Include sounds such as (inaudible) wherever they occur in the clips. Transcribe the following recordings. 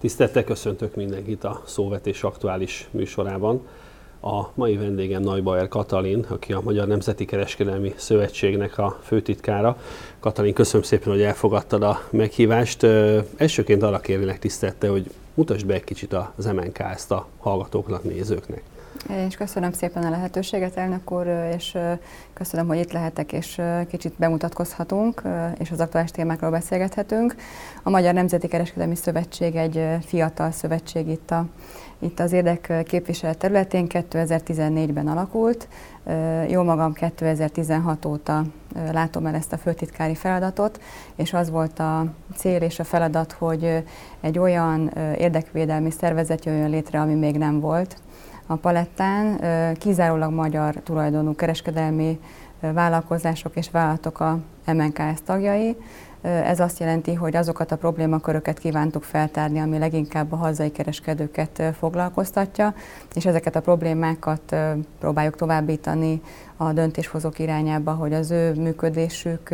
Tisztelettel köszöntök mindenkit a Szóvetés aktuális műsorában. A mai vendégem Nagybajer Katalin, aki a Magyar Nemzeti Kereskedelmi Szövetségnek a főtitkára. Katalin, köszönöm szépen, hogy elfogadtad a meghívást. Elsőként arra kérlek tisztette, hogy mutasd be egy kicsit az MNK ezt a hallgatóknak, nézőknek. Én is köszönöm szépen a lehetőséget, elnök úr, és köszönöm, hogy itt lehetek, és kicsit bemutatkozhatunk, és az aktuális témákról beszélgethetünk. A Magyar Nemzeti Kereskedelmi Szövetség egy fiatal szövetség itt, a, itt az érdekképviselet területén 2014-ben alakult. Jó magam 2016 óta látom el ezt a főtitkári feladatot, és az volt a cél és a feladat, hogy egy olyan érdekvédelmi szervezet jöjjön létre, ami még nem volt, a palettán. Kizárólag magyar tulajdonú kereskedelmi vállalkozások és vállalatok a MNKS tagjai. Ez azt jelenti, hogy azokat a problémaköröket kívántuk feltárni, ami leginkább a hazai kereskedőket foglalkoztatja, és ezeket a problémákat próbáljuk továbbítani a döntéshozók irányába, hogy az ő működésük,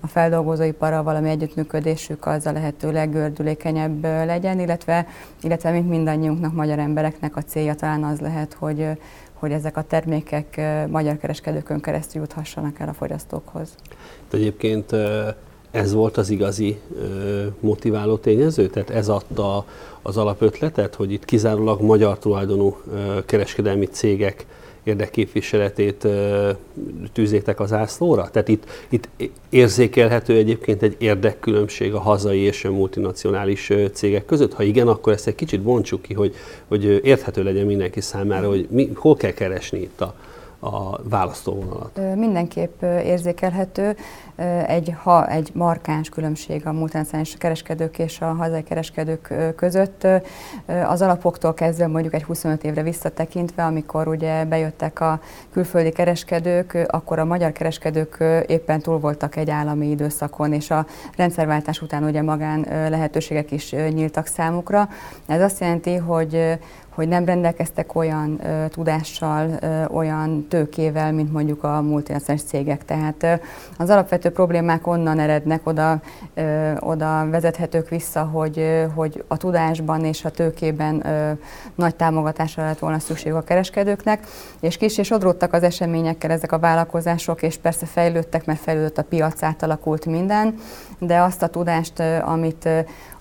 a feldolgozóipara valami együttműködésük az a lehető leggördülékenyebb legyen, illetve, illetve mint mindannyiunknak, magyar embereknek a célja talán az lehet, hogy, hogy ezek a termékek magyar kereskedőkön keresztül juthassanak el a fogyasztókhoz. De egyébként ez volt az igazi motiváló tényező? Tehát ez adta az alapötletet, hogy itt kizárólag magyar tulajdonú kereskedelmi cégek érdekképviseletét tűzétek az ászlóra? Tehát itt, itt érzékelhető egyébként egy érdekkülönbség a hazai és a multinacionális cégek között? Ha igen, akkor ezt egy kicsit bontsuk ki, hogy, hogy érthető legyen mindenki számára, hogy mi, hol kell keresni itt a, a választóvonalat? Mindenképp érzékelhető egy, ha egy markáns különbség a multinacionális kereskedők és a hazai kereskedők között. Az alapoktól kezdve mondjuk egy 25 évre visszatekintve, amikor ugye bejöttek a külföldi kereskedők, akkor a magyar kereskedők éppen túl voltak egy állami időszakon, és a rendszerváltás után ugye magán lehetőségek is nyíltak számukra. Ez azt jelenti, hogy hogy nem rendelkeztek olyan ö, tudással, ö, olyan tőkével, mint mondjuk a multinacionális cégek. Tehát ö, az alapvető problémák onnan erednek, oda, ö, oda vezethetők vissza, hogy, hogy a tudásban és a tőkében ö, nagy támogatásra lett volna szükség a kereskedőknek, és kis és odródtak az eseményekkel ezek a vállalkozások, és persze fejlődtek, mert fejlődött a piac, átalakult minden, de azt a tudást, amit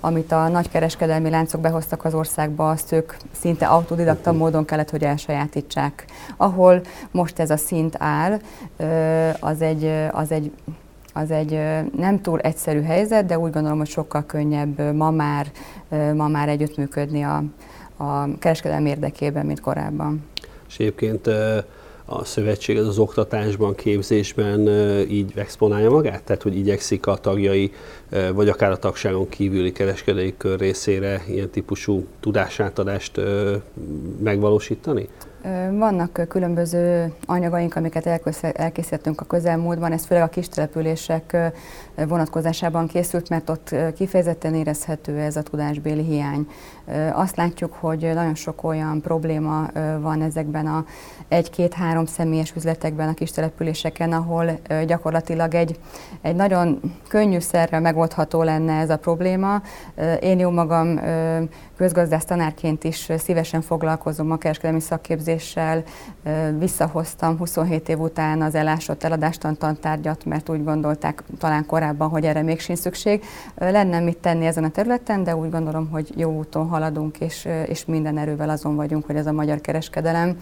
amit a nagykereskedelmi láncok behoztak az országba, azt ők szinte autodidakta módon kellett, hogy elsajátítsák. Ahol most ez a szint áll, az egy, az egy az egy nem túl egyszerű helyzet, de úgy gondolom, hogy sokkal könnyebb ma már, ma már együttműködni a, a kereskedelmi érdekében, mint korábban. És egyébként a szövetség az, az oktatásban, képzésben így exponálja magát? Tehát, hogy igyekszik a tagjai, vagy akár a tagságon kívüli kereskedői kör részére ilyen típusú tudásátadást megvalósítani? Vannak különböző anyagaink, amiket elkészítettünk a közelmúltban, ez főleg a kistelepülések vonatkozásában készült, mert ott kifejezetten érezhető ez a tudásbéli hiány. Azt látjuk, hogy nagyon sok olyan probléma van ezekben a egy-két-három személyes üzletekben, a kistelepüléseken, ahol gyakorlatilag egy, egy nagyon könnyűszerrel megoldható lenne ez a probléma. Én jó magam közgazdász tanárként is szívesen foglalkozom a kereskedelmi szakképzéssel. Visszahoztam 27 év után az elásott eladástalan tantárgyat, mert úgy gondolták talán korábban, hogy erre még sincs szükség. Lenne mit tenni ezen a területen, de úgy gondolom, hogy jó úton haladunk, és, és minden erővel azon vagyunk, hogy ez a magyar kereskedelem,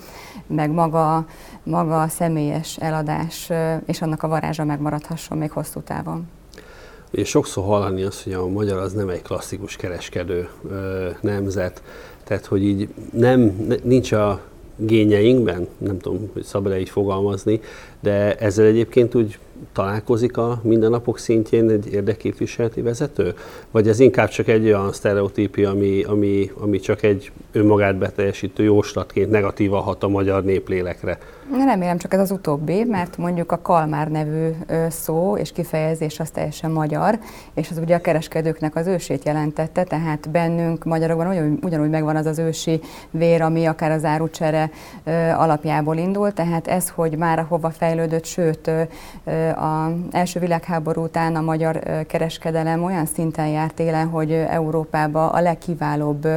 meg maga, maga a személyes eladás és annak a varázsa megmaradhasson még hosszú távon. Ugye sokszor hallani azt, hogy a magyar az nem egy klasszikus kereskedő ö, nemzet, tehát hogy így nem, nincs a gényeinkben, nem tudom, hogy szabad-e így fogalmazni, de ezzel egyébként úgy találkozik a mindennapok szintjén egy érdekképviseleti vezető? Vagy ez inkább csak egy olyan sztereotípia, ami, ami, ami csak egy önmagát beteljesítő jóslatként negatíva hat a magyar néplélekre? Remélem csak ez az utóbbi, mert mondjuk a Kalmár nevű szó és kifejezés az teljesen magyar, és az ugye a kereskedőknek az ősét jelentette, tehát bennünk magyarokban ugyanúgy, megvan az az ősi vér, ami akár az árucsere alapjából indul, tehát ez, hogy már hova fejlődött, sőt, az első világháború után a magyar kereskedelem olyan szinten járt élen, hogy Európába a legkiválóbb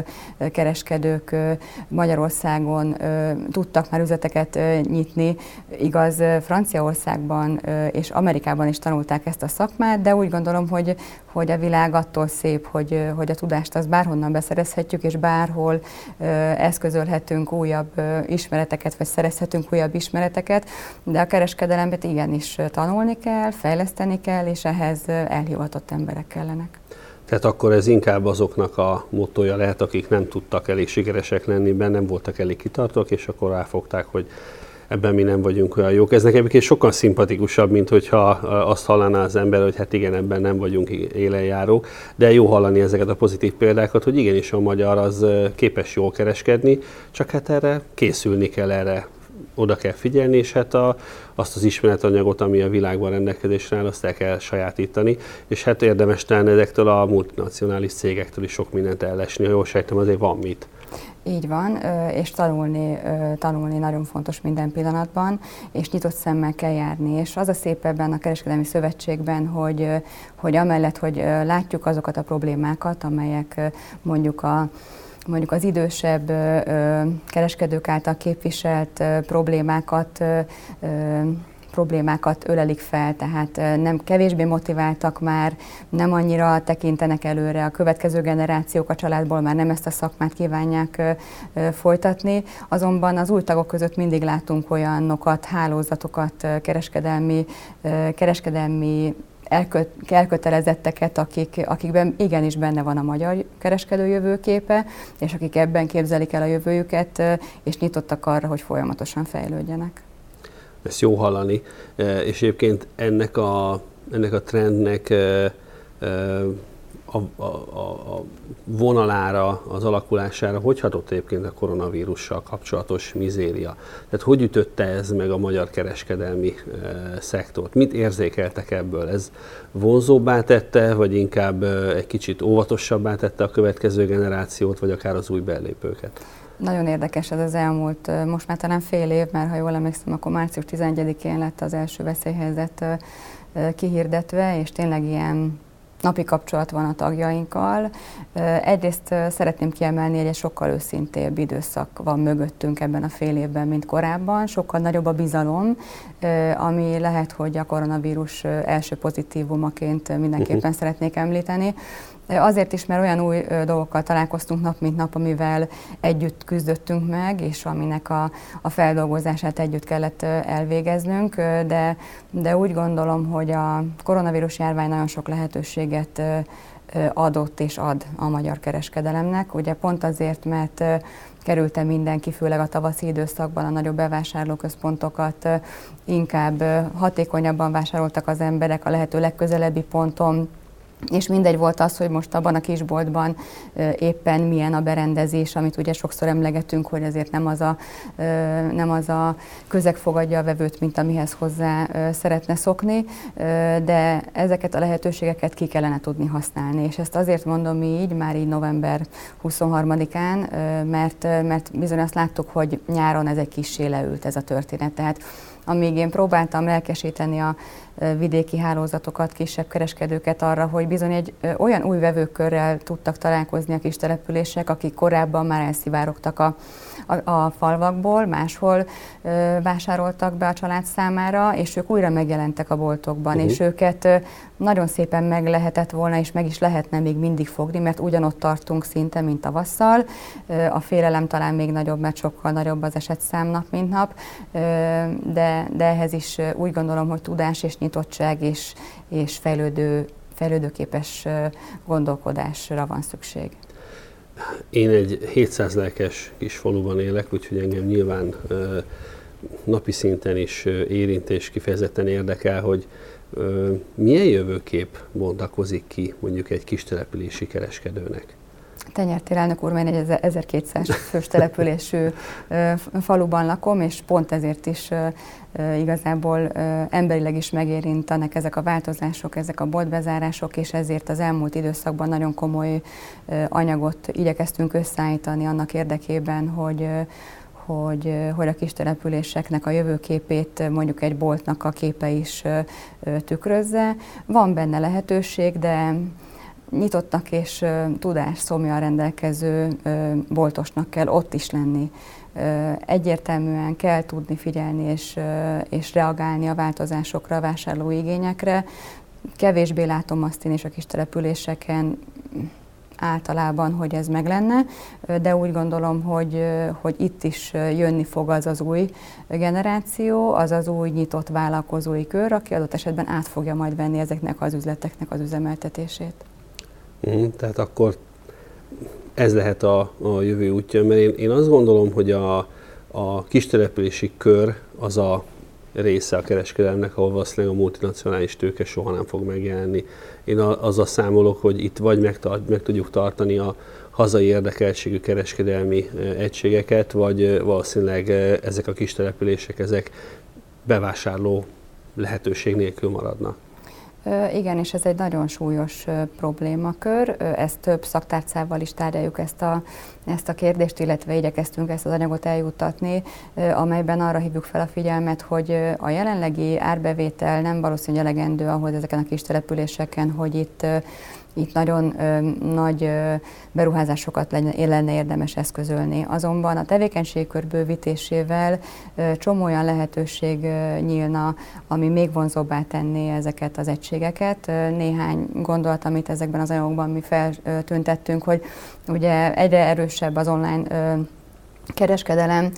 kereskedők Magyarországon tudtak már üzleteket nyitni. Igaz, Franciaországban és Amerikában is tanulták ezt a szakmát, de úgy gondolom, hogy, hogy a világ attól szép, hogy, hogy a tudást az bárhonnan beszerezhetjük, és bárhol eszközölhetünk újabb ismereteket, vagy szerezhetünk újabb ismereteket, de a kereskedelembet igenis tanulni kell, fejleszteni kell, és ehhez elhivatott emberek kellenek. Tehát akkor ez inkább azoknak a motója lehet, akik nem tudtak elég sikeresek lenni, nem voltak elég kitartók, és akkor ráfogták, hogy ebben mi nem vagyunk olyan jók. Ez nekem egy sokkal szimpatikusabb, mint hogyha azt hallaná az ember, hogy hát igen, ebben nem vagyunk élenjárók, de jó hallani ezeket a pozitív példákat, hogy igenis a magyar az képes jól kereskedni, csak hát erre készülni kell erre oda kell figyelni, és hát a, azt az ismeretanyagot, ami a világban rendelkezésre áll, azt el kell sajátítani, és hát érdemes talán ezektől a multinacionális cégektől is sok mindent ellesni, ha jól sejtem, azért van mit. Így van, és tanulni, tanulni nagyon fontos minden pillanatban, és nyitott szemmel kell járni. És az a szép ebben a Kereskedelmi Szövetségben, hogy, hogy amellett, hogy látjuk azokat a problémákat, amelyek mondjuk a mondjuk az idősebb kereskedők által képviselt problémákat problémákat ölelik fel, tehát nem kevésbé motiváltak már, nem annyira tekintenek előre, a következő generációk a családból már nem ezt a szakmát kívánják folytatni, azonban az új tagok között mindig látunk olyanokat, hálózatokat, kereskedelmi, kereskedelmi elkötelezetteket, akik, akikben igenis benne van a magyar kereskedő jövőképe, és akik ebben képzelik el a jövőjüket, és nyitottak arra, hogy folyamatosan fejlődjenek. Ezt jó hallani, és egyébként ennek a, ennek a trendnek a, a, a, vonalára, az alakulására hogy hatott egyébként a koronavírussal kapcsolatos mizéria? Tehát hogy ütötte ez meg a magyar kereskedelmi szektort? Mit érzékeltek ebből? Ez vonzóbbá tette, vagy inkább egy kicsit óvatosabbá tette a következő generációt, vagy akár az új bellépőket? Nagyon érdekes ez az elmúlt, most már talán fél év, mert ha jól emlékszem, akkor március 11-én lett az első veszélyhelyzet kihirdetve, és tényleg ilyen napi kapcsolat van a tagjainkkal. Egyrészt szeretném kiemelni, hogy egy sokkal őszintébb időszak van mögöttünk ebben a fél évben, mint korábban. Sokkal nagyobb a bizalom, ami lehet, hogy a koronavírus első pozitívumaként mindenképpen uh-huh. szeretnék említeni. Azért is, mert olyan új dolgokkal találkoztunk nap, mint nap, amivel együtt küzdöttünk meg, és aminek a, a feldolgozását együtt kellett elvégeznünk, de, de úgy gondolom, hogy a koronavírus járvány nagyon sok lehetőséget adott és ad a magyar kereskedelemnek. Ugye pont azért, mert kerültem mindenki, főleg a tavaszi időszakban a nagyobb bevásárlóközpontokat, inkább hatékonyabban vásároltak az emberek a lehető legközelebbi ponton, és mindegy volt az, hogy most abban a kisboltban éppen milyen a berendezés, amit ugye sokszor emlegetünk, hogy azért nem az a, nem az a közeg fogadja a vevőt, mint amihez hozzá szeretne szokni, de ezeket a lehetőségeket ki kellene tudni használni. És ezt azért mondom így, már így november 23-án, mert, mert bizony azt láttuk, hogy nyáron ez egy kissé leült ez a történet. Tehát amíg én próbáltam lelkesíteni a vidéki hálózatokat, kisebb kereskedőket arra, hogy bizony egy olyan új vevőkörrel tudtak találkozni a kis települések, akik korábban már elszivárogtak a, a, a falvakból, máshol ö, vásároltak be a család számára, és ők újra megjelentek a boltokban, uh-huh. és őket ö, nagyon szépen meg lehetett volna, és meg is lehetne még mindig fogni, mert ugyanott tartunk szinte, mint tavasszal. Ö, a félelem talán még nagyobb, mert sokkal nagyobb az esetszám nap, mint nap, ö, de, de ehhez is úgy gondolom, hogy tudás és nyitottság és, és fejlődő, fejlődőképes gondolkodásra van szükség. Én egy 700 lelkes kis faluban élek, úgyhogy engem nyilván napi szinten is érint és kifejezetten érdekel, hogy milyen jövőkép bontakozik ki mondjuk egy kis települési kereskedőnek? Tenyertér elnök úr, én egy 1200 fős településű faluban lakom, és pont ezért is igazából emberileg is megérintenek ezek a változások, ezek a boltbezárások, és ezért az elmúlt időszakban nagyon komoly anyagot igyekeztünk összeállítani annak érdekében, hogy hogy, hogy a kis településeknek a jövőképét mondjuk egy boltnak a képe is tükrözze. Van benne lehetőség, de nyitottnak és tudás szomja rendelkező boltosnak kell ott is lenni. Egyértelműen kell tudni figyelni és, és reagálni a változásokra, a vásárló igényekre. Kevésbé látom azt én is a kis településeken, általában, hogy ez meg lenne, de úgy gondolom, hogy, hogy itt is jönni fog az az új generáció, az az új nyitott vállalkozói kör, aki adott esetben át fogja majd venni ezeknek az üzleteknek az üzemeltetését. Mm, tehát akkor ez lehet a, a jövő útja, mert én, én azt gondolom, hogy a, a kistelepülési kör az a része a kereskedelmnek, ahol valószínűleg a multinacionális tőke soha nem fog megjelenni. Én azzal számolok, hogy itt vagy megtart, meg tudjuk tartani a hazai érdekeltségű kereskedelmi egységeket, vagy valószínűleg ezek a kis települések, ezek bevásárló lehetőség nélkül maradnak. Igen, és ez egy nagyon súlyos problémakör. Ezt több szaktárcával is tárgyaljuk ezt a, ezt a kérdést, illetve igyekeztünk ezt az anyagot eljuttatni, amelyben arra hívjuk fel a figyelmet, hogy a jelenlegi árbevétel nem valószínűleg elegendő ahhoz ezeken a kis településeken, hogy itt itt nagyon ö, nagy ö, beruházásokat lenne, érdemes eszközölni. Azonban a tevékenységkör bővítésével ö, csomó olyan lehetőség ö, nyílna, ami még vonzóbbá tenné ezeket az egységeket. Ö, néhány gondolat, amit ezekben az anyagokban mi feltüntettünk, hogy ugye egyre erősebb az online ö, kereskedelem.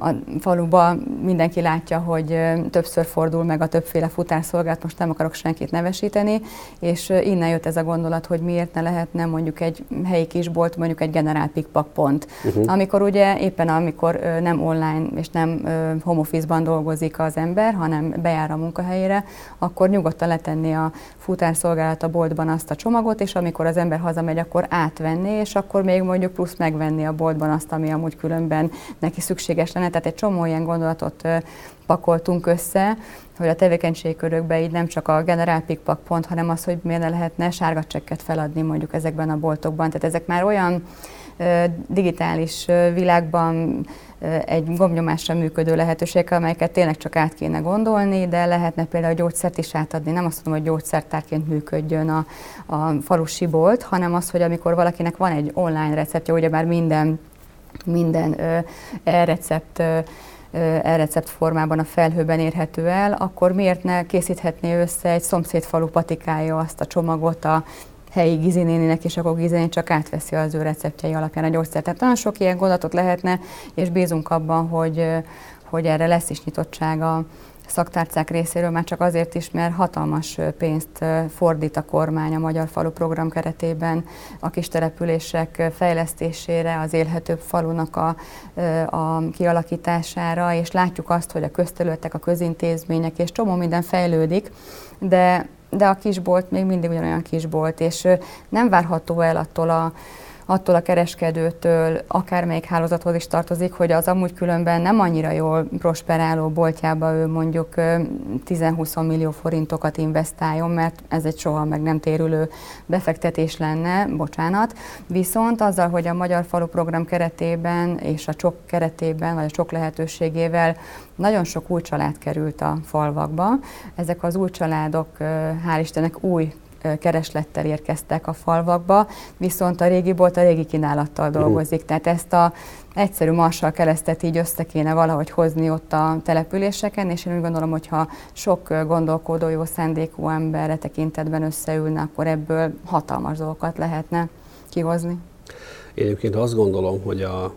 A faluba mindenki látja, hogy többször fordul meg a többféle futárszolgálat, most nem akarok senkit nevesíteni, és innen jött ez a gondolat, hogy miért ne lehetne mondjuk egy helyi kisbolt, mondjuk egy generál pikpak pont. Uh-huh. Amikor ugye éppen amikor nem online és nem home office-ban dolgozik az ember, hanem bejár a munkahelyére, akkor nyugodtan letenni a futárszolgálat a boltban azt a csomagot, és amikor az ember hazamegy, akkor átvenni, és akkor még mondjuk plusz megvenni a boltban azt, ami amúgy különben neki szükséges lenne. Tehát egy csomó ilyen gondolatot pakoltunk össze, hogy a tevékenységkörökbe így nem csak a generál pikpak pont, hanem az, hogy miért ne lehetne sárga csekket feladni mondjuk ezekben a boltokban. Tehát ezek már olyan digitális világban egy gombnyomásra működő lehetőségek, amelyeket tényleg csak át kéne gondolni, de lehetne például gyógyszert is átadni. Nem azt mondom, hogy gyógyszertárként működjön a, a falusi bolt, hanem az, hogy amikor valakinek van egy online receptje, ugyebár minden, minden e-recept e-recept formában a felhőben érhető el, akkor miért ne készíthetné össze egy szomszédfalu patikája azt a csomagot a helyi gizinéninek, és akkor gizinéni csak átveszi az ő receptjei alapján a gyógyszert. Tehát nagyon sok ilyen gondolatot lehetne, és bízunk abban, hogy, hogy erre lesz is nyitottság a szaktárcák részéről, már csak azért is, mert hatalmas pénzt fordít a kormány a Magyar Falu program keretében. A kis települések fejlesztésére, az élhetőbb falunak a, a kialakítására, és látjuk azt, hogy a közterületek, a közintézmények és csomó minden fejlődik, de de a kisbolt még mindig ugyanolyan kisbolt, és nem várható el attól a attól a kereskedőtől, akármelyik hálózathoz is tartozik, hogy az amúgy különben nem annyira jól prosperáló boltjába ő mondjuk 10-20 millió forintokat investáljon, mert ez egy soha meg nem térülő befektetés lenne, bocsánat. Viszont azzal, hogy a Magyar Falu Program keretében és a csok keretében, vagy a csok lehetőségével nagyon sok új család került a falvakba. Ezek az új családok, hál' Istennek új kereslettel érkeztek a falvakba, viszont a régi bolt a régi kínálattal dolgozik. Tehát ezt a egyszerű marsal keresztet így össze kéne valahogy hozni ott a településeken, és én úgy gondolom, hogy ha sok gondolkodó, jó szándékú emberre tekintetben összeülne, akkor ebből hatalmas dolgokat lehetne kihozni. Én egyébként azt gondolom, hogy a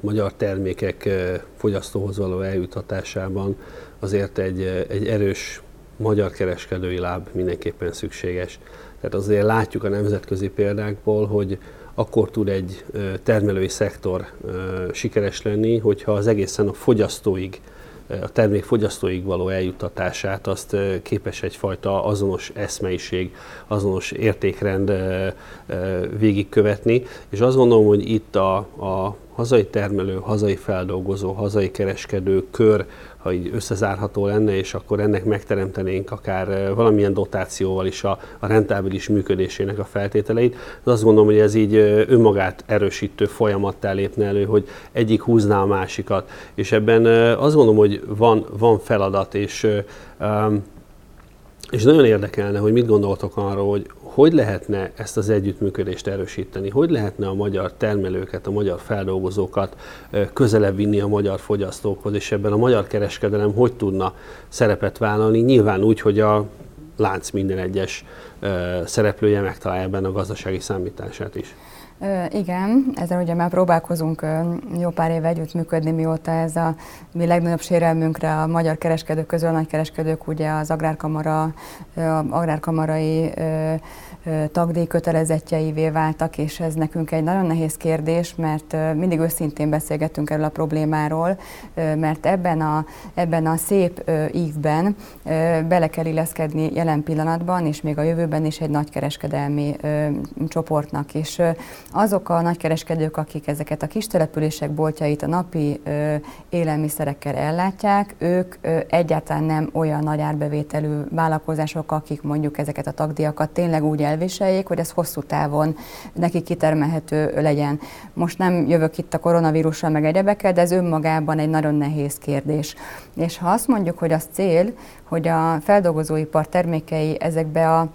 magyar termékek fogyasztóhoz való eljutatásában azért egy, egy erős magyar kereskedői láb mindenképpen szükséges. Tehát azért látjuk a nemzetközi példákból, hogy akkor tud egy termelői szektor sikeres lenni, hogyha az egészen a fogyasztóig a termék fogyasztóig való eljuttatását, azt képes egyfajta azonos eszmeiség, azonos értékrend végigkövetni, és azt gondolom, hogy itt a, a hazai termelő, hazai feldolgozó, hazai kereskedő kör, ha így összezárható lenne, és akkor ennek megteremtenénk akár valamilyen dotációval is a, a rentábilis működésének a feltételeit. De azt gondolom, hogy ez így önmagát erősítő folyamattá lépne elő, hogy egyik húzná a másikat. És ebben azt gondolom, hogy van, van feladat, és és nagyon érdekelne, hogy mit gondoltok arról, hogy hogy lehetne ezt az együttműködést erősíteni, hogy lehetne a magyar termelőket, a magyar feldolgozókat közelebb vinni a magyar fogyasztókhoz, és ebben a magyar kereskedelem hogy tudna szerepet vállalni, nyilván úgy, hogy a lánc minden egyes szereplője megtalálja ebben a gazdasági számítását is. Igen, ezzel ugye már próbálkozunk jó pár éve együttműködni, mióta ez a mi legnagyobb sérelmünkre a magyar kereskedők közül, a nagykereskedők ugye az agrárkamara, agrárkamarai tagdíj kötelezettjeivé váltak, és ez nekünk egy nagyon nehéz kérdés, mert mindig őszintén beszélgettünk erről a problémáról, mert ebben a, ebben a szép ívben bele kell illeszkedni jelen pillanatban, és még a jövőben is egy nagykereskedelmi csoportnak. És azok a nagykereskedők, akik ezeket a kis települések boltjait a napi élelmiszerekkel ellátják, ők egyáltalán nem olyan nagy árbevételű vállalkozások, akik mondjuk ezeket a tagdíjakat tényleg úgy el elviseljék, hogy ez hosszú távon neki kitermelhető legyen. Most nem jövök itt a koronavírussal meg egyebekkel, de ez önmagában egy nagyon nehéz kérdés. És ha azt mondjuk, hogy az cél, hogy a feldolgozóipar termékei ezekbe a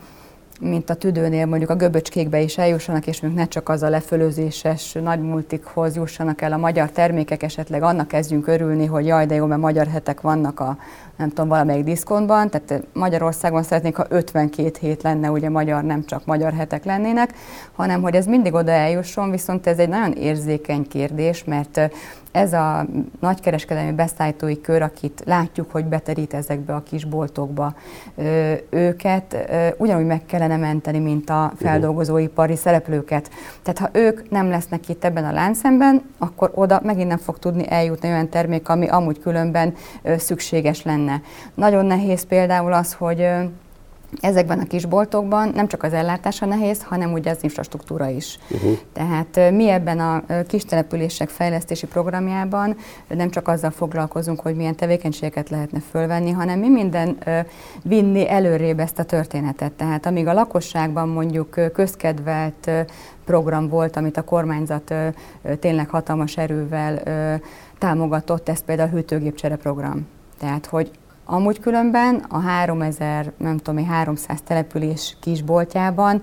mint a tüdőnél mondjuk a göböcskékbe is eljussanak, és még ne csak az a lefölözéses nagy multikhoz jussanak el a magyar termékek, esetleg annak kezdjünk örülni, hogy jaj, de jó, mert magyar hetek vannak a nem tudom, valamelyik diszkontban, tehát Magyarországon szeretnék, ha 52 hét lenne, ugye magyar, nem csak magyar hetek lennének, hanem hogy ez mindig oda eljusson, viszont ez egy nagyon érzékeny kérdés, mert ez a nagykereskedelmi beszállítói kör, akit látjuk, hogy beterít ezekbe a kis boltokba, őket ugyanúgy meg kellene menteni, mint a feldolgozóipari szereplőket. Tehát ha ők nem lesznek itt ebben a láncemben, akkor oda megint nem fog tudni eljutni olyan termék, ami amúgy különben szükséges lenne. Nagyon nehéz például az, hogy ezekben a kisboltokban nem csak az ellátása nehéz, hanem ugye az infrastruktúra is. Uh-huh. Tehát mi ebben a kis települések fejlesztési programjában nem csak azzal foglalkozunk, hogy milyen tevékenységeket lehetne fölvenni, hanem mi minden vinni előrébb ezt a történetet. Tehát amíg a lakosságban mondjuk közkedvelt program volt, amit a kormányzat tényleg hatalmas erővel támogatott, ez például a hűtőgépcsere program. Tehát, hogy Amúgy különben a 3000, nem tudom, 300 település kisboltjában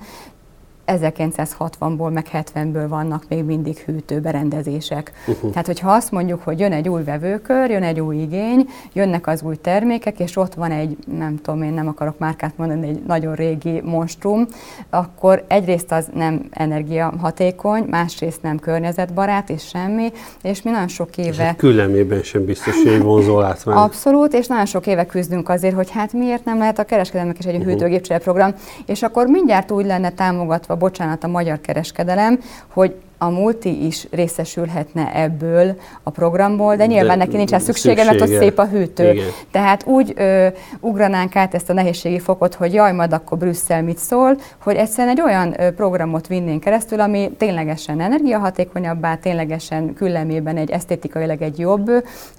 1960-ból, meg 70-ből vannak még mindig hűtőberendezések. Uh-huh. Tehát, hogyha azt mondjuk, hogy jön egy új vevőkör, jön egy új igény, jönnek az új termékek, és ott van egy, nem tudom, én nem akarok márkát mondani, egy nagyon régi monstrum, akkor egyrészt az nem energiahatékony, másrészt nem környezetbarát, és semmi, és mi nagyon sok éve... És küllemében sem biztos, hogy vonzó látvány. Abszolút, és nagyon sok éve küzdünk azért, hogy hát miért nem lehet a kereskedelmek is egy uh-huh. hűtőgépcsere program, és akkor mindjárt úgy lenne támogatva bocsánat, a magyar kereskedelem, hogy a multi is részesülhetne ebből a programból, de nyilván de neki nincs szüksége, szüksége, mert ott szép a hűtő. Igen. Tehát úgy ö, ugranánk át ezt a nehézségi fokot, hogy jaj, majd akkor Brüsszel mit szól, hogy egyszerűen egy olyan ö, programot vinnénk keresztül, ami ténylegesen energiahatékonyabbá, ténylegesen küllemében egy esztétikailag egy jobb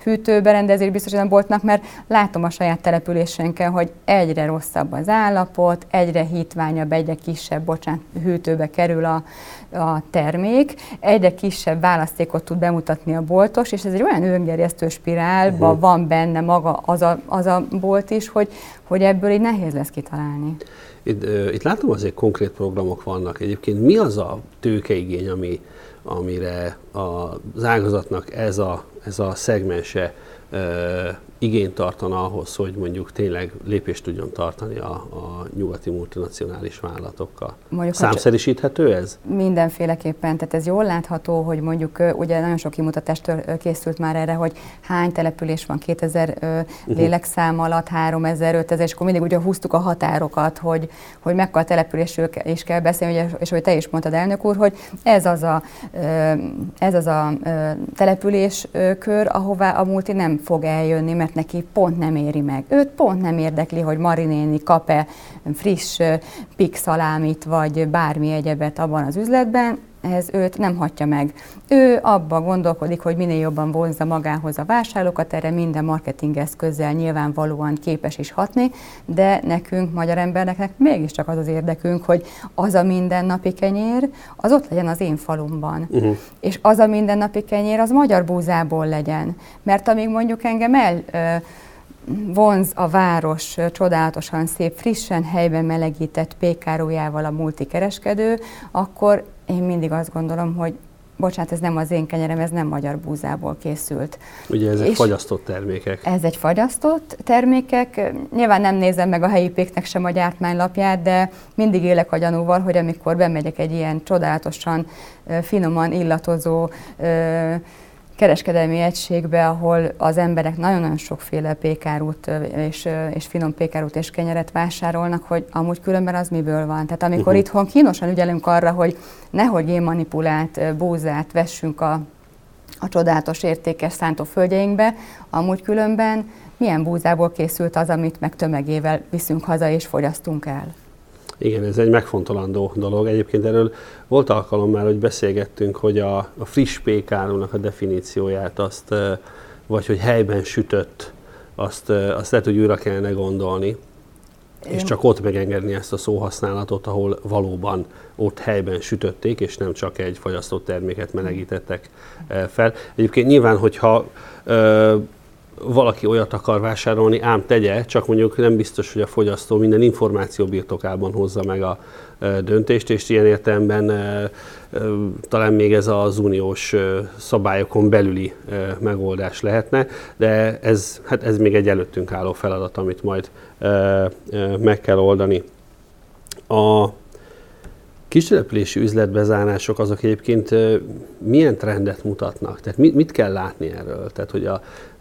hűtőberendezés biztosan boltnak, mert látom a saját településenken, hogy egyre rosszabb az állapot, egyre hitványabb, egyre kisebb, bocsánat, hűtőbe kerül a, a termék, egyre kisebb választékot tud bemutatni a boltos, és ez egy olyan öngerjesztő spirálba uh-huh. van benne maga az a, az a bolt is, hogy, hogy ebből így nehéz lesz kitalálni. Itt, itt látom azért konkrét programok vannak. Egyébként mi az a tőkeigény, ami, amire az ágazatnak ez a, ez a szegmense igényt tartana ahhoz, hogy mondjuk tényleg lépést tudjon tartani a, a nyugati multinacionális vállalatokkal. Mondjuk, Számszerűsíthető ez? Mindenféleképpen, tehát ez jól látható, hogy mondjuk ugye nagyon sok kimutatást készült már erre, hogy hány település van 2000 uh-huh. lélekszám alatt, 3000, 5000, és akkor mindig ugye húztuk a határokat, hogy, hogy mekkora településről is kell beszélni, és hogy te is mondtad elnök úr, hogy ez az a, ez az a településkör, ahová a multi nem fog eljönni, mert mert neki pont nem éri meg. Őt pont nem érdekli, hogy Marinéni kap-e friss pixalámit, vagy bármi egyebet abban az üzletben, ez őt nem hatja meg. Ő abba gondolkodik, hogy minél jobban vonzza magához a vásárlókat, erre minden marketing eszközzel nyilvánvalóan képes is hatni, de nekünk, magyar embereknek mégiscsak az az érdekünk, hogy az a mindennapi kenyér, az ott legyen az én falumban. Uh-huh. És az a mindennapi kenyér, az magyar búzából legyen. Mert amíg mondjuk engem el vonz a város csodálatosan szép, frissen helyben melegített pékárójával a multikereskedő, akkor én mindig azt gondolom, hogy bocsánat, ez nem az én kenyerem, ez nem magyar búzából készült. Ugye ezek fagyasztott termékek. Ez egy fagyasztott termékek. Nyilván nem nézem meg a helyi péknek sem a gyártmánylapját, de mindig élek a gyanúval, hogy amikor bemegyek egy ilyen csodálatosan, finoman illatozó kereskedelmi egységbe, ahol az emberek nagyon-nagyon sokféle pékárút és, és finom pékárút és kenyeret vásárolnak, hogy amúgy különben az miből van. Tehát amikor uh-huh. itthon kínosan ügyelünk arra, hogy nehogy én manipulált búzát vessünk a, a csodálatos értékes szántóföldjeinkbe, amúgy különben milyen búzából készült az, amit meg tömegével viszünk haza és fogyasztunk el. Igen, ez egy megfontolandó dolog. Egyébként erről volt alkalom már, hogy beszélgettünk, hogy a, a friss pékárónak a definícióját azt, vagy hogy helyben sütött, azt, azt lehet, hogy újra kellene gondolni. Én... És csak ott megengedni ezt a szóhasználatot, ahol valóban ott helyben sütötték, és nem csak egy fagyasztott terméket melegítettek fel. Egyébként nyilván, hogyha valaki olyat akar vásárolni, ám tegye, csak mondjuk nem biztos, hogy a fogyasztó minden információ birtokában hozza meg a döntést, és ilyen értelemben talán még ez az uniós szabályokon belüli megoldás lehetne, de ez, hát ez még egy előttünk álló feladat, amit majd meg kell oldani. A kistelepülési üzletbezárások azok egyébként milyen trendet mutatnak? Tehát mit, mit kell látni erről? Tehát, hogy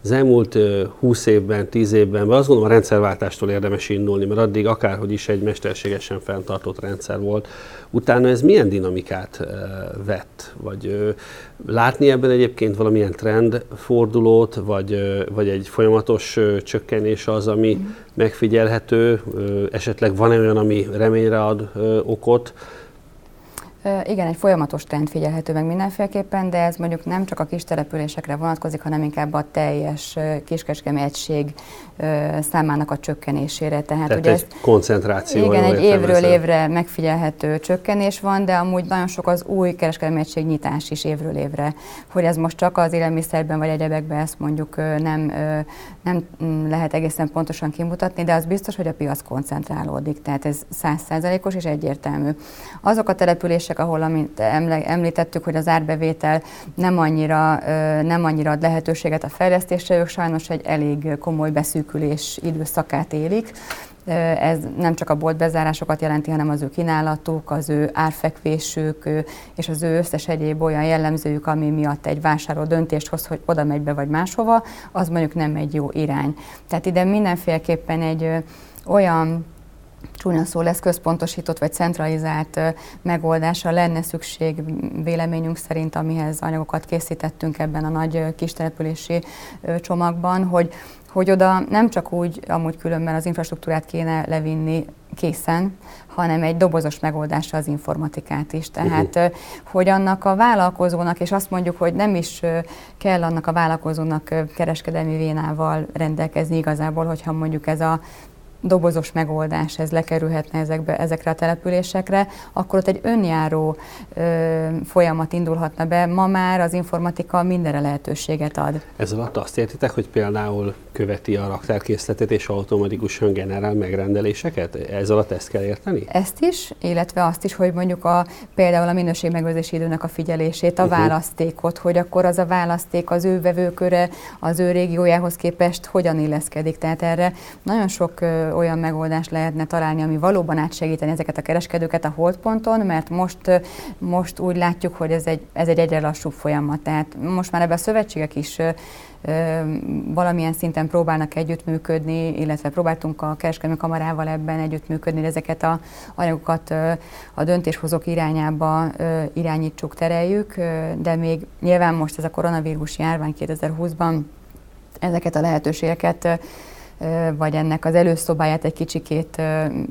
az elmúlt 20 évben, 10 évben, vagy azt gondolom a rendszerváltástól érdemes indulni, mert addig akárhogy is egy mesterségesen fenntartott rendszer volt. Utána ez milyen dinamikát vett? Vagy látni ebben egyébként valamilyen trendfordulót, vagy, vagy egy folyamatos csökkenés az, ami mm. megfigyelhető? Esetleg van-e olyan, ami reményre ad okot? Igen, egy folyamatos trend figyelhető meg mindenféleképpen, de ez mondjuk nem csak a kis településekre vonatkozik, hanem inkább a teljes kiskeskemi egység számának a csökkenésére. Tehát, Tehát ugye egy ez, koncentráció. Igen, egy évről ezzel. évre megfigyelhető csökkenés van, de amúgy nagyon sok az új kereskedelmi egység nyitás is évről évre. Hogy ez most csak az élelmiszerben vagy egyebekben ezt mondjuk nem, nem mm, lehet egészen pontosan kimutatni, de az biztos, hogy a piac koncentrálódik. Tehát ez százszázalékos és egyértelmű. Azok a települések, ahol amint említettük, hogy az árbevétel nem annyira, nem annyira ad lehetőséget a fejlesztésre, ők sajnos egy elég komoly beszűk szűkülés időszakát élik. Ez nem csak a boltbezárásokat jelenti, hanem az ő kínálatuk, az ő árfekvésük és az ő összes egyéb olyan jellemzőjük, ami miatt egy vásárló döntést hoz, hogy oda megy be vagy máshova, az mondjuk nem egy jó irány. Tehát ide mindenféleképpen egy olyan csúnya szó lesz, központosított vagy centralizált megoldásra lenne szükség véleményünk szerint, amihez anyagokat készítettünk ebben a nagy kistelepülési csomagban, hogy hogy oda nem csak úgy, amúgy különben az infrastruktúrát kéne levinni készen, hanem egy dobozos megoldásra az informatikát is. Tehát, uh-huh. hogy annak a vállalkozónak, és azt mondjuk, hogy nem is kell annak a vállalkozónak kereskedelmi vénával rendelkezni igazából, hogyha mondjuk ez a dobozos megoldás ez lekerülhetne ezekbe, ezekre a településekre, akkor ott egy önjáró ö, folyamat indulhatna be. Ma már az informatika mindenre lehetőséget ad. Ez alatt azt értitek, hogy például követi a raktárkészletet és automatikusan generál megrendeléseket? Ez alatt ezt kell érteni? Ezt is, illetve azt is, hogy mondjuk a, például a minőségmegőrzési időnek a figyelését, a uh-huh. választékot, hogy akkor az a választék az ő vevőköre, az ő régiójához képest hogyan illeszkedik. Tehát erre nagyon sok olyan megoldást lehetne találni, ami valóban átsegíteni ezeket a kereskedőket a holdponton, mert most, most úgy látjuk, hogy ez egy, ez egy egyre lassúbb folyamat. Tehát most már ebben a szövetségek is valamilyen szinten próbálnak együttműködni, illetve próbáltunk a kereskedelmi kamarával ebben együttműködni, ezeket a anyagokat a döntéshozók irányába irányítsuk, tereljük, de még nyilván most ez a koronavírus járvány 2020-ban ezeket a lehetőségeket vagy ennek az előszobáját egy kicsikét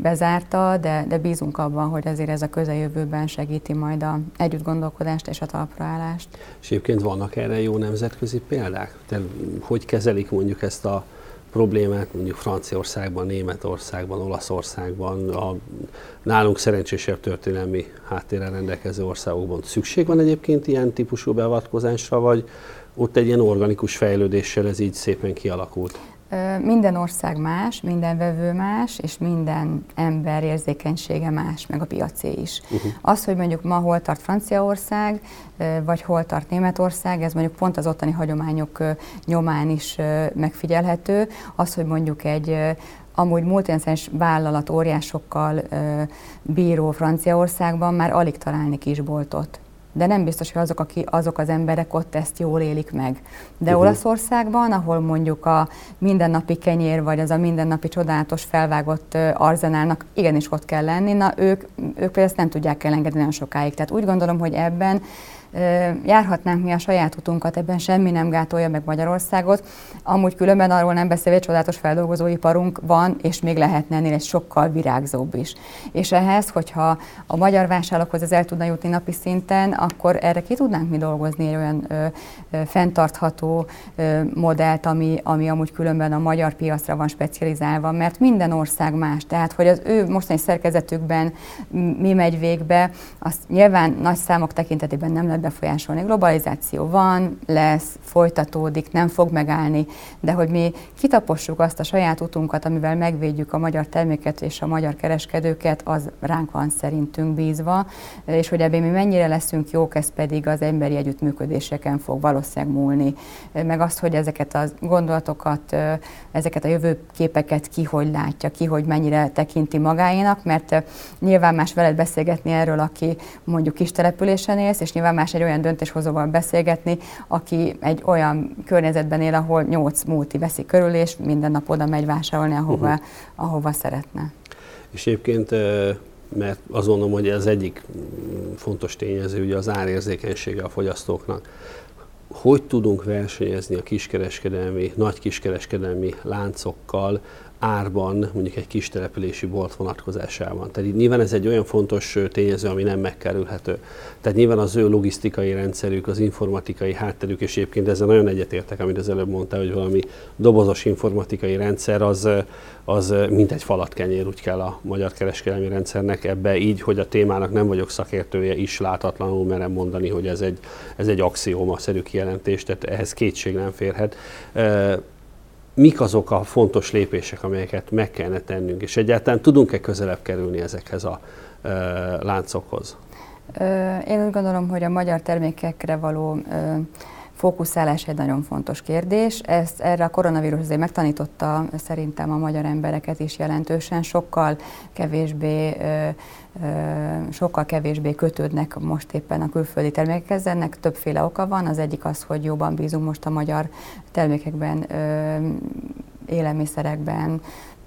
bezárta, de, de bízunk abban, hogy azért ez a közeljövőben segíti majd a együtt gondolkodást és a talpraállást. És egyébként vannak erre jó nemzetközi példák? De hogy kezelik mondjuk ezt a problémát mondjuk Franciaországban, Németországban, Olaszországban, a nálunk szerencsésebb történelmi háttérrel rendelkező országokban szükség van egyébként ilyen típusú beavatkozásra, vagy ott egy ilyen organikus fejlődéssel ez így szépen kialakult? Minden ország más, minden vevő más, és minden ember érzékenysége más, meg a piacé is. Uh-huh. Az, hogy mondjuk ma hol tart Franciaország, vagy hol tart Németország, ez mondjuk pont az ottani hagyományok nyomán is megfigyelhető. Az, hogy mondjuk egy amúgy multinacionális vállalat óriásokkal bíró Franciaországban már alig találni kisboltot de nem biztos, hogy azok, aki, azok az emberek ott ezt jól élik meg. De uh-huh. Olaszországban, ahol mondjuk a mindennapi kenyér, vagy az a mindennapi csodálatos felvágott arzenálnak igenis ott kell lenni, na ők, ők például ezt nem tudják elengedni nagyon sokáig. Tehát úgy gondolom, hogy ebben járhatnánk mi a saját utunkat, ebben semmi nem gátolja meg Magyarországot. Amúgy különben arról nem beszélve, csodálatos feldolgozóiparunk van, és még lehetne ennél egy sokkal virágzóbb is. És ehhez, hogyha a magyar vásárlókhoz ez el tudna jutni napi szinten, akkor erre ki tudnánk mi dolgozni egy olyan ö, ö, fenntartható ö, modellt, ami, ami amúgy különben a magyar piacra van specializálva, mert minden ország más. Tehát, hogy az ő mostani szerkezetükben mi megy végbe, azt nyilván nagy számok tekintetében nem lehet befolyásolni. Globalizáció van, lesz, folytatódik, nem fog megállni, de hogy mi kitapossuk azt a saját utunkat, amivel megvédjük a magyar terméket és a magyar kereskedőket, az ránk van szerintünk bízva, és hogy ebben mi mennyire leszünk jók, ez pedig az emberi együttműködéseken fog valószínűleg múlni. Meg azt, hogy ezeket a gondolatokat, ezeket a jövőképeket ki hogy látja, ki hogy mennyire tekinti magáénak, mert nyilván más veled beszélgetni erről, aki mondjuk kis településen élsz, és nyilván más más egy olyan döntéshozóval beszélgetni, aki egy olyan környezetben él, ahol nyolc multi veszi körül, és minden nap oda megy vásárolni, ahova, uh-huh. ahova szeretne. És egyébként mert azt gondolom, hogy ez egyik fontos tényező, ugye az árérzékenysége a fogyasztóknak. Hogy tudunk versenyezni a kiskereskedelmi, nagy kiskereskedelmi láncokkal, árban, mondjuk egy kis települési bolt vonatkozásában. Tehát nyilván ez egy olyan fontos tényező, ami nem megkerülhető. Tehát nyilván az ő logisztikai rendszerük, az informatikai hátterük, és egyébként ezzel nagyon egyetértek, amit az előbb mondta, hogy valami dobozos informatikai rendszer, az, az mint egy falatkenyér, úgy kell a magyar kereskedelmi rendszernek ebbe így, hogy a témának nem vagyok szakértője, is látatlanul merem mondani, hogy ez egy, ez egy axióma-szerű kijelentés, tehát ehhez kétség nem férhet mik azok a fontos lépések, amelyeket meg kellene tennünk, és egyáltalán tudunk-e közelebb kerülni ezekhez a ö, láncokhoz? Én úgy gondolom, hogy a magyar termékekre való ö, fókuszálás egy nagyon fontos kérdés. Ezt erre a koronavírus azért megtanította szerintem a magyar embereket is jelentősen, sokkal kevésbé sokkal kevésbé kötődnek most éppen a külföldi termékekhez. Ennek többféle oka van. Az egyik az, hogy jobban bízunk most a magyar termékekben, élelmiszerekben,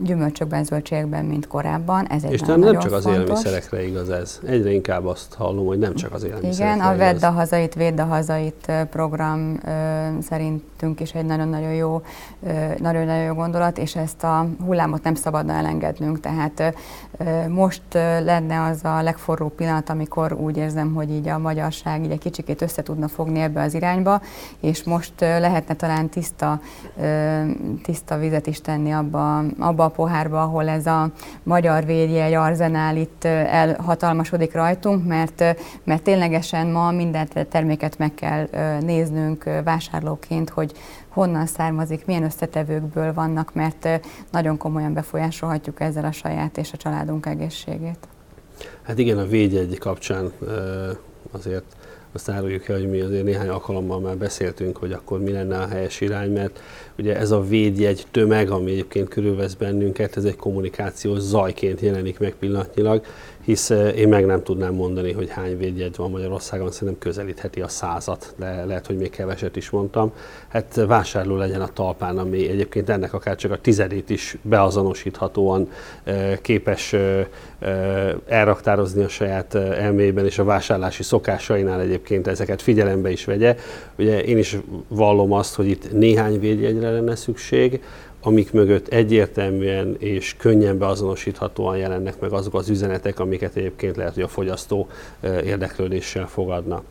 gyümölcsökben, zöldségekben, mint korábban. Ez egy És nem, nem csak az fontos. élelmiszerekre igaz ez. Egyre inkább azt hallom, hogy nem csak az élelmiszerekre Igen, a Vedd a hazait, Védd a hazait program szerintünk is egy nagyon-nagyon jó, nagyon-nagyon jó gondolat, és ezt a hullámot nem szabadna elengednünk. Tehát most lenne az a legforróbb pillanat, amikor úgy érzem, hogy így a magyarság így egy kicsikét össze tudna fogni ebbe az irányba, és most lehetne talán tiszta, tiszta vizet is tenni abba, abba a pohárba, ahol ez a magyar egy arzenál itt elhatalmasodik rajtunk, mert, mert ténylegesen ma minden terméket meg kell néznünk vásárlóként, hogy honnan származik, milyen összetevőkből vannak, mert nagyon komolyan befolyásolhatjuk ezzel a saját és a családunk egészségét. Hát igen, a védjegy kapcsán azért azt áruljuk el, hogy mi azért néhány alkalommal már beszéltünk, hogy akkor mi lenne a helyes irány, mert ugye ez a védjegy tömeg, ami egyébként körülvesz bennünket, ez egy kommunikációs zajként jelenik meg pillanatnyilag, hisz eh, én meg nem tudnám mondani, hogy hány védjegy van Magyarországon, szerintem közelítheti a százat, de lehet, hogy még keveset is mondtam. Hát vásárló legyen a talpán, ami egyébként ennek akár csak a tizedét is beazonosíthatóan eh, képes eh, elraktározni a saját elméjében és a vásárlási szokásainál egyébként ezeket figyelembe is vegye. Ugye én is vallom azt, hogy itt néhány védjegyre lenne szükség, amik mögött egyértelműen és könnyen beazonosíthatóan jelennek meg azok az üzenetek, amiket egyébként lehet, hogy a fogyasztó érdeklődéssel fogadna.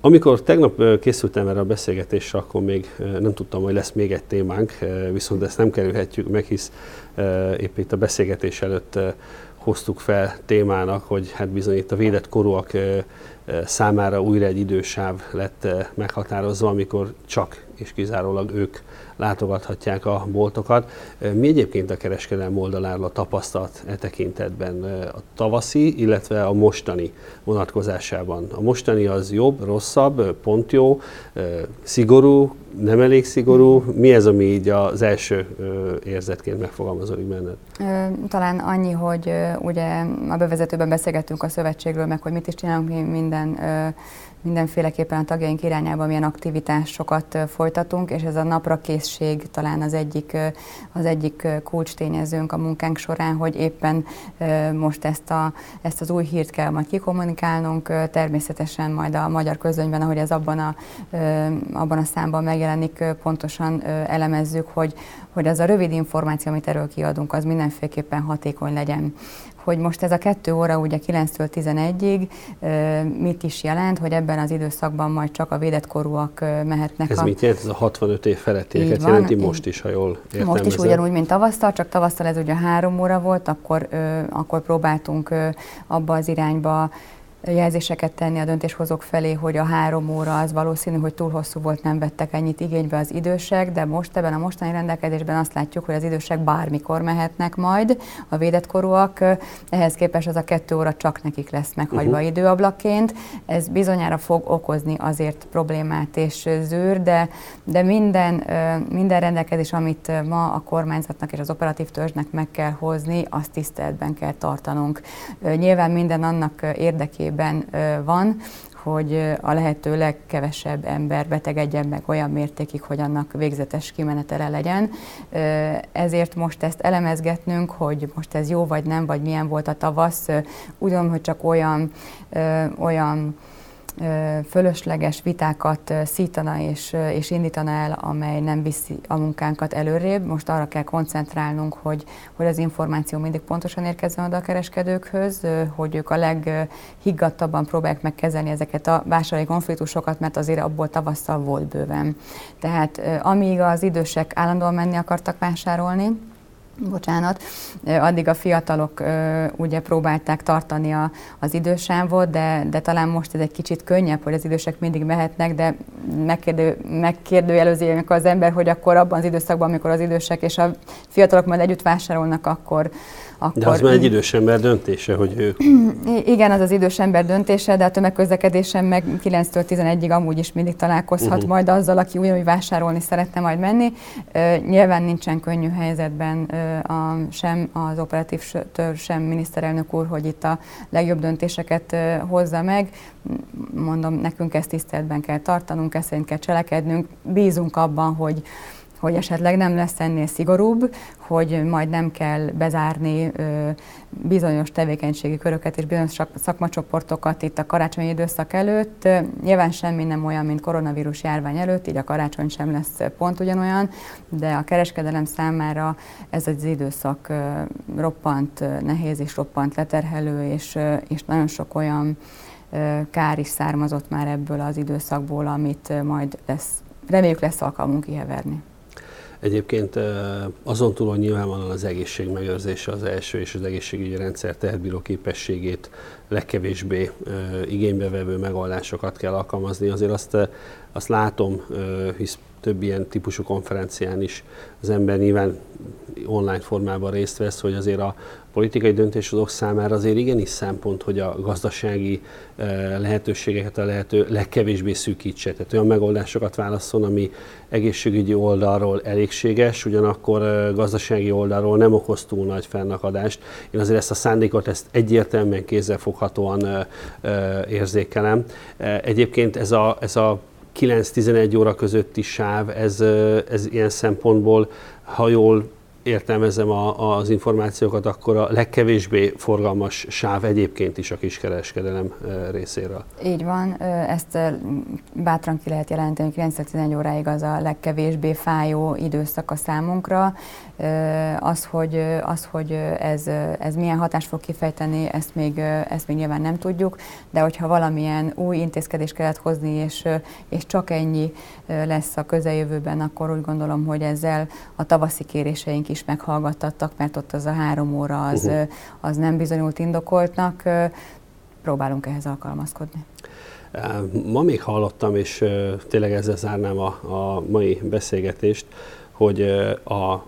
Amikor tegnap készültem erre a beszélgetésre, akkor még nem tudtam, hogy lesz még egy témánk, viszont ezt nem kerülhetjük meg, hisz épp itt a beszélgetés előtt hoztuk fel témának, hogy hát bizony itt a védett korúak számára újra egy idősáv lett meghatározva, amikor csak és kizárólag ők látogathatják a boltokat. Mi egyébként a kereskedelmi oldaláról a tapasztalat e tekintetben a tavaszi, illetve a mostani vonatkozásában? A mostani az jobb, rosszabb, pont jó, szigorú, nem elég szigorú? Mi ez, ami így az első érzetként megfogalmazódik benned? Talán annyi, hogy ugye a bevezetőben beszélgettünk a szövetségről, meg hogy mit is csinálunk mi minden mindenféleképpen a tagjaink irányába milyen aktivitásokat folytatunk, és ez a napra készség talán az egyik, az egyik kulcs tényezőnk a munkánk során, hogy éppen most ezt, a, ezt az új hírt kell majd kikommunikálnunk, természetesen majd a magyar közönyben, ahogy ez abban a, abban a számban megjelenik, pontosan elemezzük, hogy, hogy az a rövid információ, amit erről kiadunk, az mindenféleképpen hatékony legyen hogy most ez a kettő óra ugye 9-től 11-ig mit is jelent, hogy ebben az időszakban majd csak a védett korúak mehetnek. Ez a... mit jelent? Ez a 65 év felettieket jelenti most is, ha jól értelmezem. Most is ugyanúgy, mint tavasztal, csak tavasztal ez ugye három óra volt, akkor, akkor próbáltunk abba az irányba jelzéseket tenni a döntéshozók felé, hogy a három óra az valószínű, hogy túl hosszú volt, nem vettek ennyit igénybe az idősek, de most ebben a mostani rendelkezésben azt látjuk, hogy az idősek bármikor mehetnek majd, a védett korúak, ehhez képest az a kettő óra csak nekik lesz meghagyva uh-huh. időablakként. Ez bizonyára fog okozni azért problémát és zűr, de, de minden, minden rendelkezés, amit ma a kormányzatnak és az operatív törzsnek meg kell hozni, azt tiszteletben kell tartanunk. Nyilván minden annak érdekében, érdekében van, hogy a lehető legkevesebb ember betegedjen meg olyan mértékig, hogy annak végzetes kimenetele legyen. Ezért most ezt elemezgetnünk, hogy most ez jó vagy nem, vagy milyen volt a tavasz, ugyan, hogy csak olyan, olyan fölösleges vitákat szítana és, és indítana el, amely nem viszi a munkánkat előrébb. Most arra kell koncentrálnunk, hogy, hogy az információ mindig pontosan érkezzen oda a kereskedőkhöz, hogy ők a leghiggadtabban próbálják megkezelni ezeket a vásárlói konfliktusokat, mert azért abból tavasszal volt bőven. Tehát amíg az idősek állandóan menni akartak vásárolni, bocsánat, addig a fiatalok ugye próbálták tartani a, az idősávot, de, de talán most ez egy kicsit könnyebb, hogy az idősek mindig mehetnek, de megkérdő, megkérdőjelözi az ember, hogy akkor abban az időszakban, amikor az idősek és a fiatalok majd együtt vásárolnak, akkor, akkor... De az már egy idős ember döntése, hogy ő... (clears throat) Igen, az az idős ember döntése, de a tömegközlekedésen meg 9-től 11-ig amúgy is mindig találkozhat uh-huh. majd azzal, aki ugyanúgy vásárolni szeretne majd menni. Nyilván nincsen könnyű helyzetben a, sem az operatív törzs, sem miniszterelnök úr, hogy itt a legjobb döntéseket hozza meg. Mondom, nekünk ezt tiszteletben kell tartanunk, ezt szerint kell cselekednünk. Bízunk abban, hogy hogy esetleg nem lesz ennél szigorúbb, hogy majd nem kell bezárni bizonyos tevékenységi köröket és bizonyos szakmacsoportokat itt a karácsonyi időszak előtt. Nyilván semmi nem olyan, mint koronavírus járvány előtt, így a karácsony sem lesz pont ugyanolyan, de a kereskedelem számára ez az időszak roppant nehéz és roppant leterhelő, és, és nagyon sok olyan kár is származott már ebből az időszakból, amit majd lesz, reméljük lesz alkalmunk kiheverni. Egyébként azon túl, hogy nyilvánvalóan az egészség megőrzése az első, és az egészségügyi rendszer tehetbíró képességét legkevésbé igénybevevő megoldásokat kell alkalmazni. Azért azt, azt látom, hisz több ilyen típusú konferencián is az ember nyilván online formában részt vesz, hogy azért a politikai döntéshozók számára azért igenis szempont, hogy a gazdasági eh, lehetőségeket a lehető legkevésbé szűkítse. Tehát olyan megoldásokat válaszol, ami egészségügyi oldalról elégséges, ugyanakkor eh, gazdasági oldalról nem okoz túl nagy fennakadást. Én azért ezt a szándékot ezt egyértelműen kézzelfoghatóan eh, érzékelem. Egyébként ez a, ez a 9-11 óra közötti sáv, ez, ez ilyen szempontból, ha jól értelmezem a, az információkat, akkor a legkevésbé forgalmas sáv egyébként is a kiskereskedelem részéről. Így van, ezt bátran ki lehet jelenteni, hogy 9-11 óráig az a legkevésbé fájó időszak a számunkra. Az, hogy, az, hogy ez, ez milyen hatást fog kifejteni, ezt még, ezt még nyilván nem tudjuk, de hogyha valamilyen új intézkedést kellett hozni, és, és csak ennyi lesz a közeljövőben, akkor úgy gondolom, hogy ezzel a tavaszi kéréseink is meghallgattattak, mert ott az a három óra az, uh-huh. az nem bizonyult indokoltnak. Próbálunk ehhez alkalmazkodni. Ma még hallottam, és tényleg ezzel zárnám a, a mai beszélgetést, hogy a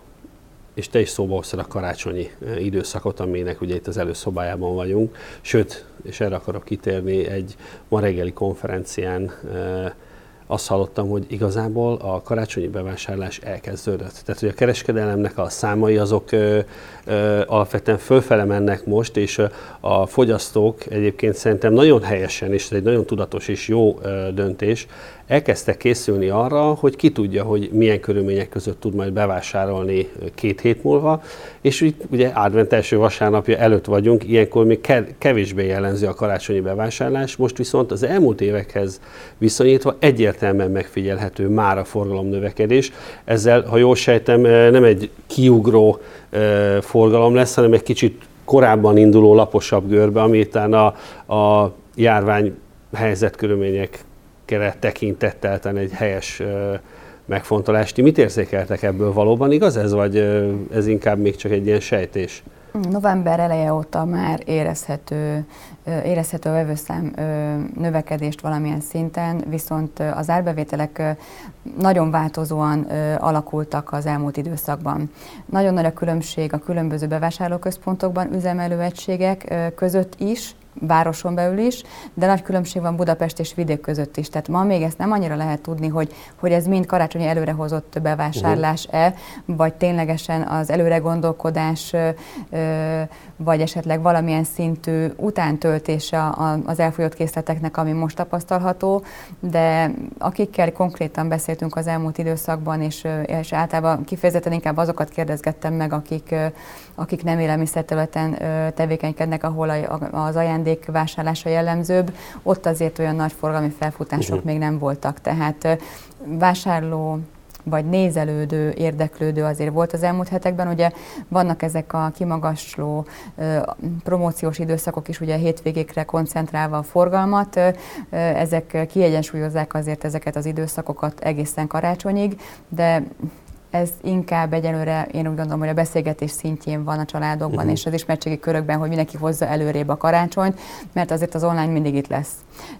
és te is szóba hoztad a karácsonyi időszakot, aminek ugye itt az előszobájában vagyunk. Sőt, és erre akarok kitérni, egy ma reggeli konferencián azt hallottam, hogy igazából a karácsonyi bevásárlás elkezdődött. Tehát, hogy a kereskedelemnek a számai azok alapvetően fölfele mennek most, és a fogyasztók egyébként szerintem nagyon helyesen, és ez egy nagyon tudatos és jó döntés, elkezdtek készülni arra, hogy ki tudja, hogy milyen körülmények között tud majd bevásárolni két hét múlva, és itt ugye advent első vasárnapja előtt vagyunk, ilyenkor még kevésbé jellemző a karácsonyi bevásárlás, most viszont az elmúlt évekhez viszonyítva egyértelműen megfigyelhető már a forgalom növekedés. Ezzel, ha jól sejtem, nem egy kiugró lesz, hanem egy kicsit korábban induló laposabb görbe, ami a, a járvány helyzetkörülmények kere tekintettel egy helyes megfontolást. Ti mit érzékeltek ebből valóban igaz ez, vagy ez inkább még csak egy ilyen sejtés? November eleje óta már érezhető, érezhető a vevőszám növekedést valamilyen szinten, viszont az árbevételek nagyon változóan alakultak az elmúlt időszakban. Nagyon nagy a különbség a különböző bevásárlóközpontokban, üzemelőegységek között is, városon belül is, de nagy különbség van Budapest és vidék között is. Tehát ma még ezt nem annyira lehet tudni, hogy, hogy ez mind karácsonyi előrehozott bevásárlás-e, vagy ténylegesen az előre gondolkodás, vagy esetleg valamilyen szintű utántöltése az elfogyott készleteknek, ami most tapasztalható, de akikkel konkrétan beszéltünk az elmúlt időszakban, és, és általában kifejezetten inkább azokat kérdezgettem meg, akik, akik nem élelmiszerterületen tevékenykednek, ahol az ajándék ajándékvásárlása jellemzőbb, ott azért olyan nagy forgalmi felfutások uh-huh. még nem voltak. Tehát vásárló vagy nézelődő, érdeklődő azért volt az elmúlt hetekben. Ugye vannak ezek a kimagasló promóciós időszakok is, ugye hétvégékre koncentrálva a forgalmat, ezek kiegyensúlyozzák azért ezeket az időszakokat egészen karácsonyig, de ez inkább egyelőre én úgy gondolom, hogy a beszélgetés szintjén van a családokban uh-huh. és az ismertségi körökben, hogy mindenki hozza előrébb a karácsonyt, mert azért az online mindig itt lesz.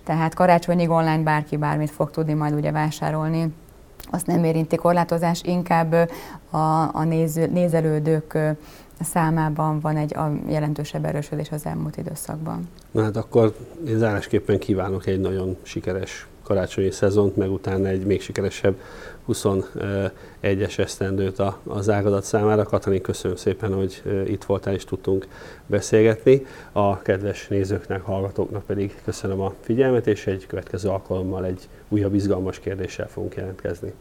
Tehát karácsonyig online bárki bármit fog tudni majd ugye vásárolni azt nem érinti korlátozás, inkább a, a néző, nézelődők számában van egy a jelentősebb erősödés az elmúlt időszakban. Na hát akkor én zárásképpen kívánok egy nagyon sikeres karácsonyi szezont, meg utána egy még sikeresebb 21-es esztendőt az ágazat számára. Katalin, köszönöm szépen, hogy itt voltál és tudtunk beszélgetni. A kedves nézőknek, hallgatóknak pedig köszönöm a figyelmet, és egy következő alkalommal egy újabb izgalmas kérdéssel fogunk jelentkezni.